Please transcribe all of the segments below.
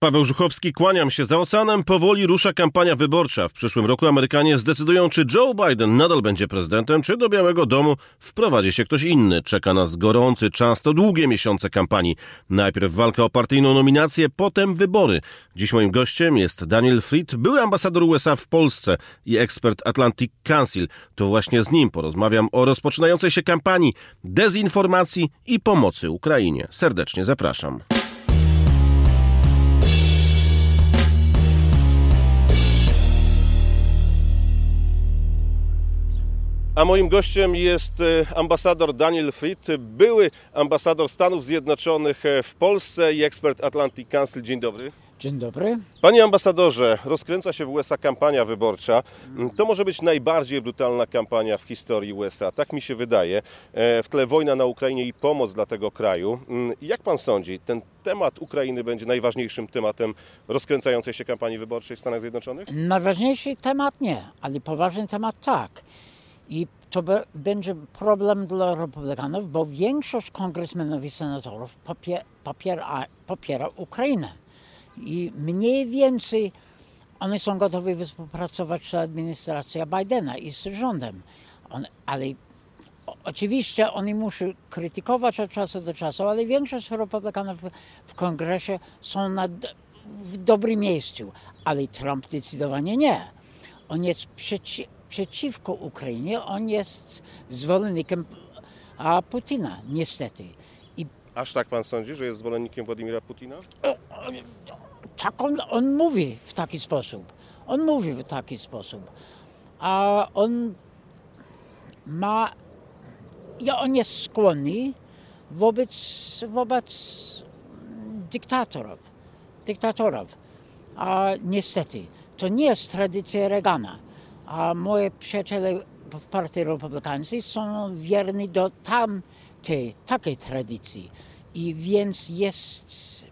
Paweł Żuchowski, kłaniam się. Za oceanem powoli rusza kampania wyborcza. W przyszłym roku Amerykanie zdecydują, czy Joe Biden nadal będzie prezydentem, czy do Białego Domu wprowadzi się ktoś inny. Czeka nas gorący czas, to długie miesiące kampanii. Najpierw walka o partyjną nominację, potem wybory. Dziś moim gościem jest Daniel Fried, były ambasador USA w Polsce i ekspert Atlantic Council. To właśnie z nim porozmawiam o rozpoczynającej się kampanii, dezinformacji i pomocy Ukrainie. Serdecznie zapraszam. A moim gościem jest e, ambasador Daniel Fried, były ambasador Stanów Zjednoczonych e, w Polsce i ekspert Atlantic Council. Dzień dobry. Dzień dobry. Panie ambasadorze, rozkręca się w USA kampania wyborcza. To może być najbardziej brutalna kampania w historii USA, tak mi się wydaje. E, w tle wojna na Ukrainie i pomoc dla tego kraju. Mm, Jak pan sądzi, ten temat Ukrainy będzie najważniejszym tematem rozkręcającej się kampanii wyborczej w Stanach Zjednoczonych? Najważniejszy temat nie, ale poważny temat tak. I to be, będzie problem dla republikanów, bo większość kongresmenów i senatorów popie, popiera, popiera Ukrainę. I mniej więcej oni są gotowi współpracować z administracją Bidena i z rządem. On, ale oczywiście oni muszą krytykować od czasu do czasu, ale większość republikanów w kongresie są na, w dobrym miejscu. Ale Trump zdecydowanie nie. On jest przeci, przeciwko Ukrainie, on jest zwolennikiem a, Putina, niestety. I Aż tak pan sądzi, że jest zwolennikiem Władimira Putina? tak on, on mówi w taki sposób. On mówi w taki sposób. A on ma. Ja, on jest skłonny wobec, wobec dyktatorów. Dyktatorów. A niestety, to nie jest tradycja Reagana. A moi przyjaciele w partii republikańskiej są wierni do tamtej, takiej tradycji. I więc jest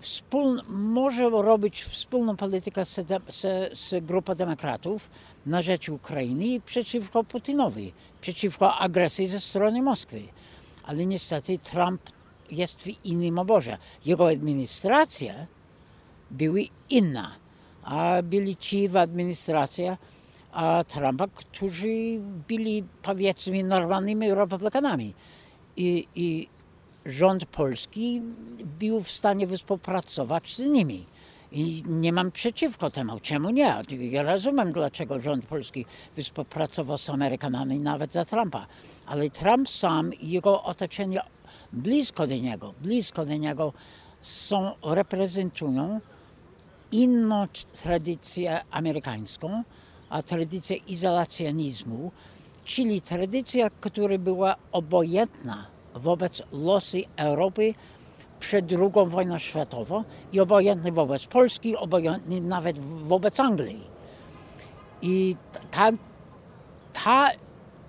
wspóln, może robić wspólną politykę z, z, z grupą demokratów na rzecz Ukrainy przeciwko Putinowi, przeciwko agresji ze strony Moskwy. Ale niestety Trump jest w innym obozie. Jego administracja były inna, a byli ci w administracji a Trumpa, którzy byli powiedzmy normalnymi republikanami. I, i rząd polski był w stanie współpracować z nimi. I nie mam przeciwko temu. Czemu nie? Ja rozumiem, dlaczego rząd polski współpracował z Amerykanami nawet za Trumpa. Ale Trump sam i jego otoczenie blisko do niego, blisko do niego są, reprezentują inną tradycję amerykańską, a tradycję izolacjonizmu, czyli tradycja, która była obojętna wobec losy Europy przed II wojną światową i obojętny wobec Polski, obojętny nawet wobec Anglii. I ta, ta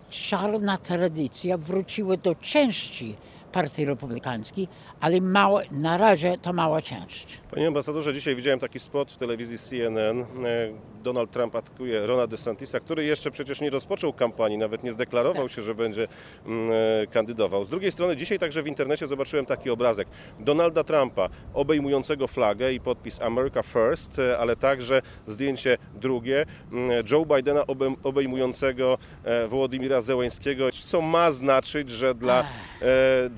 czarna tradycja wróciła do części Partii Republikańskiej, ale mało, na razie to mała część. Panie ambasadorze, dzisiaj widziałem taki spot w telewizji CNN. E, Donald Trump atakuje Rona DeSantisa, który jeszcze przecież nie rozpoczął kampanii, nawet nie zdeklarował się, że będzie mm, e, kandydował. Z drugiej strony dzisiaj także w internecie zobaczyłem taki obrazek Donalda Trumpa obejmującego flagę i podpis America First, e, ale także zdjęcie drugie mm, Joe Bidena obejmującego Wołodymira Zełęńskiego, co ma znaczyć, że dla e,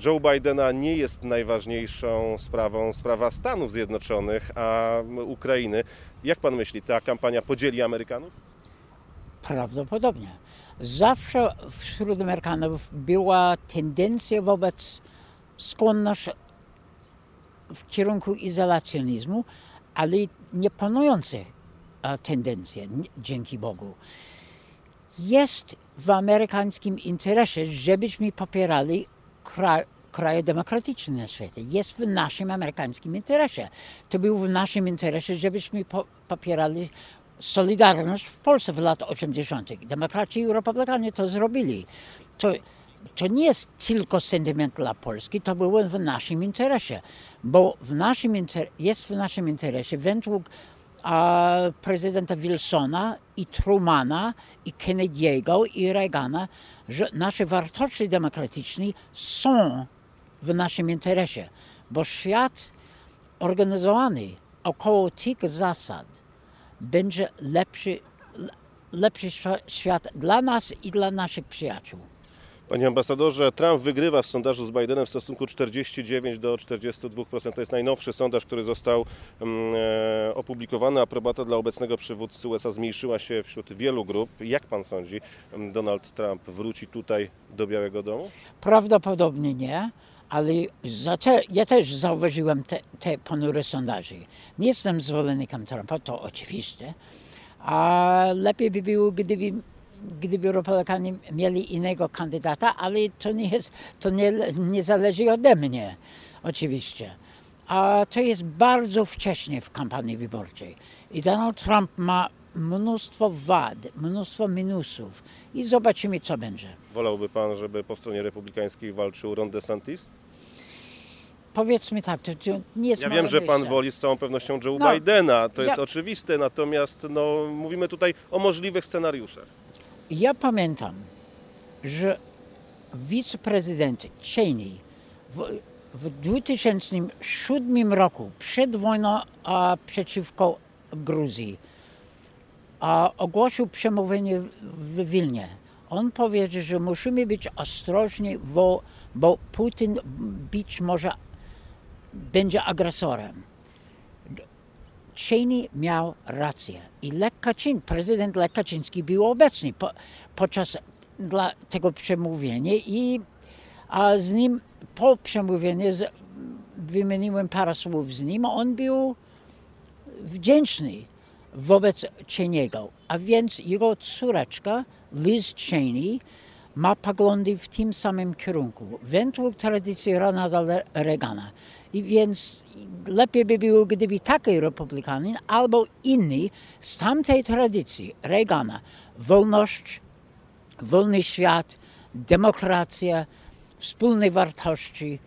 Joe Bidena nie jest najważniejszą sprawą sprawa Stanów Zjednoczonych, a Ukrainy. Jak pan myśli, ta kampania podzieli Amerykanów? Prawdopodobnie. Zawsze wśród Amerykanów była tendencja wobec skłonność w kierunku izolacjonizmu, ale nie panujące e, tendencje, dzięki Bogu. Jest w amerykańskim interesie, żebyśmy popierali kraj, kraje demokratyczne na świecie. Jest w naszym amerykańskim interesie. To był w naszym interesie, żebyśmy po, popierali Solidarność w Polsce w latach 80. Demokraci i republikanie to zrobili. To, to nie jest tylko sentyment dla Polski, to było w naszym interesie, bo w naszym inter, jest w naszym interesie według a, prezydenta Wilsona i Trumana i Kennedy'ego i Reagana, że nasze wartości demokratyczne są w naszym interesie, bo świat organizowany około tych zasad, będzie lepszy, le- lepszy świat dla nas i dla naszych przyjaciół. Panie ambasadorze, Trump wygrywa w sondażu z Bidenem w stosunku 49 do 42%. To jest najnowszy sondaż, który został mm, e, opublikowany. Aprobata dla obecnego przywódcy USA zmniejszyła się wśród wielu grup. Jak pan sądzi, mm, Donald Trump wróci tutaj do Białego Domu? Prawdopodobnie nie, ale ja też zauważyłem te, te ponury sondaże. Nie jestem zwolennikiem Trumpa, to oczywiście, a lepiej by było, gdyby, gdyby Republikanie mieli innego kandydata, ale to nie, jest, to nie, nie zależy ode mnie, oczywiście. A to jest bardzo wcześnie w kampanii wyborczej. I Donald Trump ma mnóstwo wad, mnóstwo minusów i zobaczymy, co będzie. Wolałby pan, żeby po stronie republikańskiej walczył Ron DeSantis? Powiedzmy tak, to, to nie jest Ja wiem, że pan woli z całą pewnością Joe No, Bidena, to jest ja- oczywiste, natomiast no, mówimy tutaj o możliwych scenariuszach. Ja pamiętam, że wiceprezydent Cheney w, w 2007 roku, przed wojną a, przeciwko Gruzji, a, ogłosił przemówienie w Wilnie. On powiedział, że musimy być ostrożni, bo, bo Putin być może będzie agresorem. Cheney miał rację i Lech prezydent Lech Kaczyński był obecny po, podczas dla tego przemówienia i a z nim po przemówieniu z, wymieniłem parę słów z nim. On był wdzięczny wobec Cheney'ego, a więc jego córeczka Liz Cheney ma poglądy w tym samym kierunku, według tradycji Ronalda Reagana. I więc lepiej by było, gdyby taki republikanin albo inny z tamtej tradycji Reagana, wolność, wolny świat, demokracja, wspólne wartości,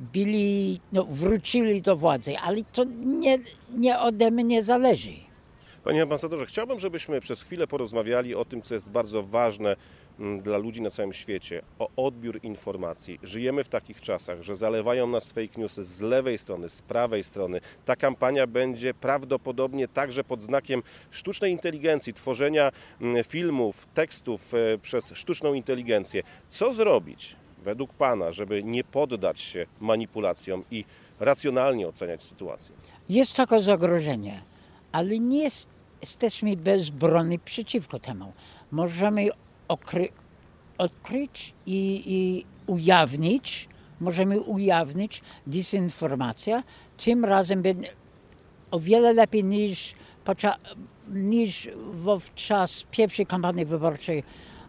byli, no, wrócili do władzy, ale to nie, nie ode mnie zależy. Panie ambasadorze, chciałbym, żebyśmy przez chwilę porozmawiali o tym, co jest bardzo ważne mm, dla ludzi na całym świecie, o odbiór informacji. Żyjemy w takich czasach, że zalewają nas fake newsy z lewej strony, z prawej strony. Ta kampania będzie prawdopodobnie także pod znakiem sztucznej inteligencji, tworzenia mm, filmów, tekstów e, przez sztuczną inteligencję. Co zrobić według Pana, żeby nie poddać się manipulacjom i racjonalnie oceniać sytuację? Jest takie zagrożenie, ale nie jest, jesteśmy bezbronni przeciwko temu. Możemy odkryć i, i ujawnić, możemy ujawnić dezinformację, tym razem będzie o wiele lepiej niż, podczas, niż wówczas pierwszej kampanii wyborczej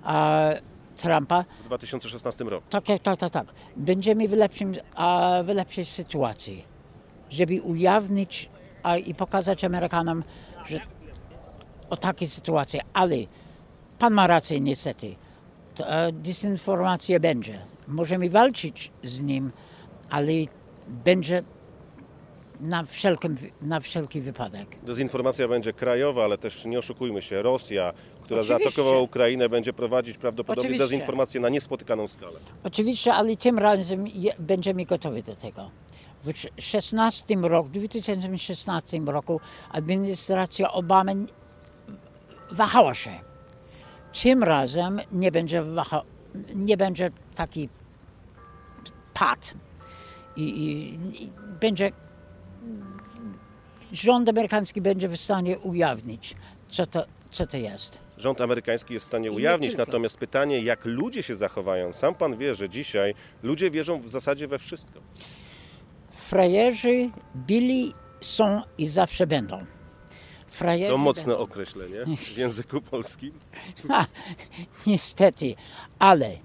a, Trumpa. W 2016 roku. Tak, tak, tak, tak, tak. Będziemy w, lepszym, a, w lepszej sytuacji, żeby ujawnić a, i pokazać Amerykanom, że o takiej sytuacji, ale pan ma rację niestety, to, e, dezinformacja będzie. Możemy walczyć z nim, ale będzie na, wszelkim, na wszelki wypadek. Dezinformacja będzie krajowa, ale też nie oszukujmy się, Rosja, która Oczywiście. zaatakowała Ukrainę, będzie prowadzić prawdopodobnie Oczywiście. dezinformację na niespotykaną skalę. Oczywiście, ale tym razem będziemy gotowi do tego. W 16 roku, 2016 roku administracja Obamy wahała się. Tym razem nie będzie, waha, nie będzie taki pad i, i, i będzie rząd amerykański będzie w stanie ujawnić, co to, co to jest. Rząd amerykański jest w stanie ujawnić, natomiast pytanie, jak ludzie się zachowają. Sam pan wie, że dzisiaj ludzie wierzą w zasadzie we wszystko. Frajerzy byli, są i zawsze będą. Frajerzy To mocne będą. określenie w języku polskim. Ha, niestety, ale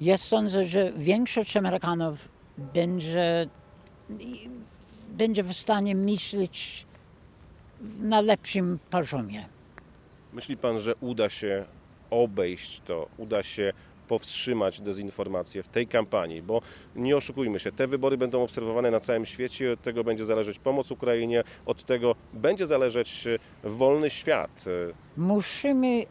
ja sądzę, że większość Amerykanów będzie, będzie w stanie myśleć na lepszym poziomie. Myśli pan, że uda się obejść to, uda się powstrzymać dezinformację w tej kampanii? Bo nie oszukujmy się, te wybory będą obserwowane na całym świecie, od tego będzie zależeć pomoc Ukrainie, od tego będzie zależeć e, wolny świat. E, Musimy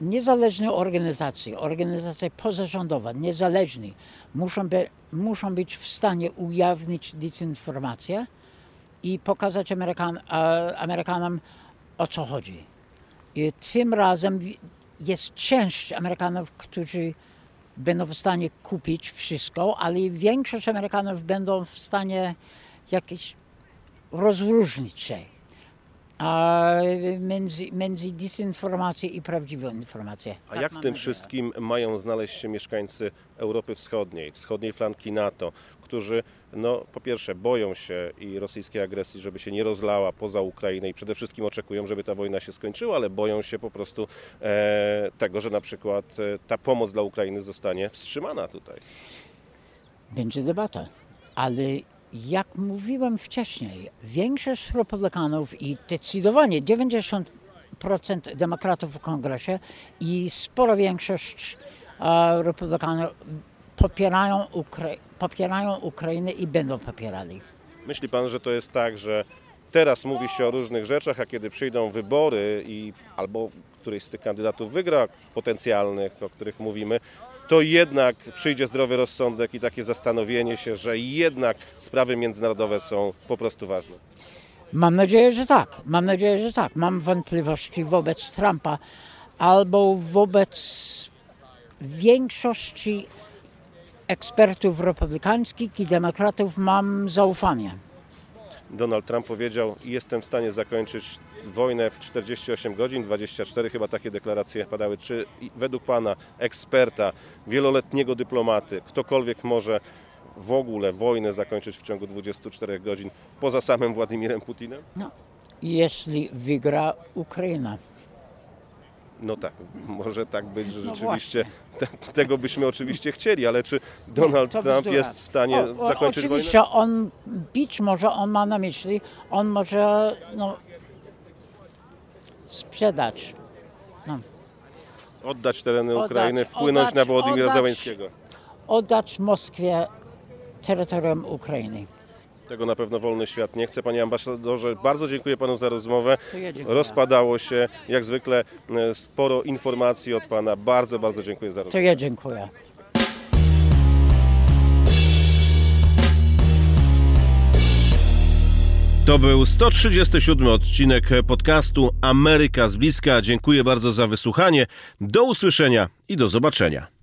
niezależne organizacje, organizacje pozarządowe, niezależne, muszą, muszą być w stanie ujawnić dezinformację i pokazać Amerykan, e, Amerykanom o co chodzi. I tym razem jest część Amerykanów, którzy będą w stanie kupić wszystko, ale większość Amerykanów będą w stanie jakieś rozróżnić się a między, między dysinformacją i prawdziwą informacją. A Tak jak w tym nadzieję. wszystkim mają znaleźć się mieszkańcy Europy Wschodniej, wschodniej flanki NATO, którzy no, po pierwsze boją się i rosyjskiej agresji, żeby się nie rozlała poza Ukrainę i przede wszystkim oczekują, żeby ta wojna się skończyła, ale boją się po prostu e, tego, że na przykład e, ta pomoc dla Ukrainy zostanie wstrzymana tutaj. Będzie debata, ale jak mówiłem wcześniej, większość republikanów i zdecydowanie 90% demokratów w kongresie i spora większość e, republikanów popierają, Ukra- popierają Ukrainę i będą popierali. Myśli pan, że to jest tak, że teraz mówi się o różnych rzeczach, a kiedy przyjdą wybory i albo któryś z tych kandydatów wygra potencjalnych, o których mówimy, to jednak przyjdzie zdrowy rozsądek i takie zastanowienie się, że jednak sprawy międzynarodowe są po prostu ważne. Mam nadzieję, że tak. Mam nadzieję, że tak. Mam wątpliwości wobec Trumpa albo wobec większości ekspertów republikańskich i demokratów mam zaufanie. Donald Trump powiedział, jestem w stanie zakończyć wojnę w 48 godzin, 24 chyba takie deklaracje padały. Czy według Pana, eksperta, wieloletniego dyplomaty, ktokolwiek może w ogóle wojnę zakończyć w ciągu 24 godzin poza samym Władimirem Putinem? No, jeśli wygra Ukraina. No tak, może tak być, że No rzeczywiście te, tego byśmy oczywiście chcieli, ale czy Donald Trump jest w stanie O- o- zakończyć wojnę? Oczywiście on, być może on ma na myśli, on może no, sprzedać. No, Oddać tereny Oddać, Ukrainy, wpłynąć oddać, na Wołodymira oddać. Oddać Moskwie terytorium Ukrainy. Tego na pewno wolny świat nie chce. Panie ambasadorze, bardzo dziękuję panu za rozmowę. Ja. Rozpadało się, jak zwykle, e, sporo informacji od pana. Bardzo, bardzo dziękuję za rozmowę. To ja dziękuję. To był 137 odcinek podcastu Ameryka z bliska. Dziękuję bardzo za wysłuchanie. Do usłyszenia i do zobaczenia.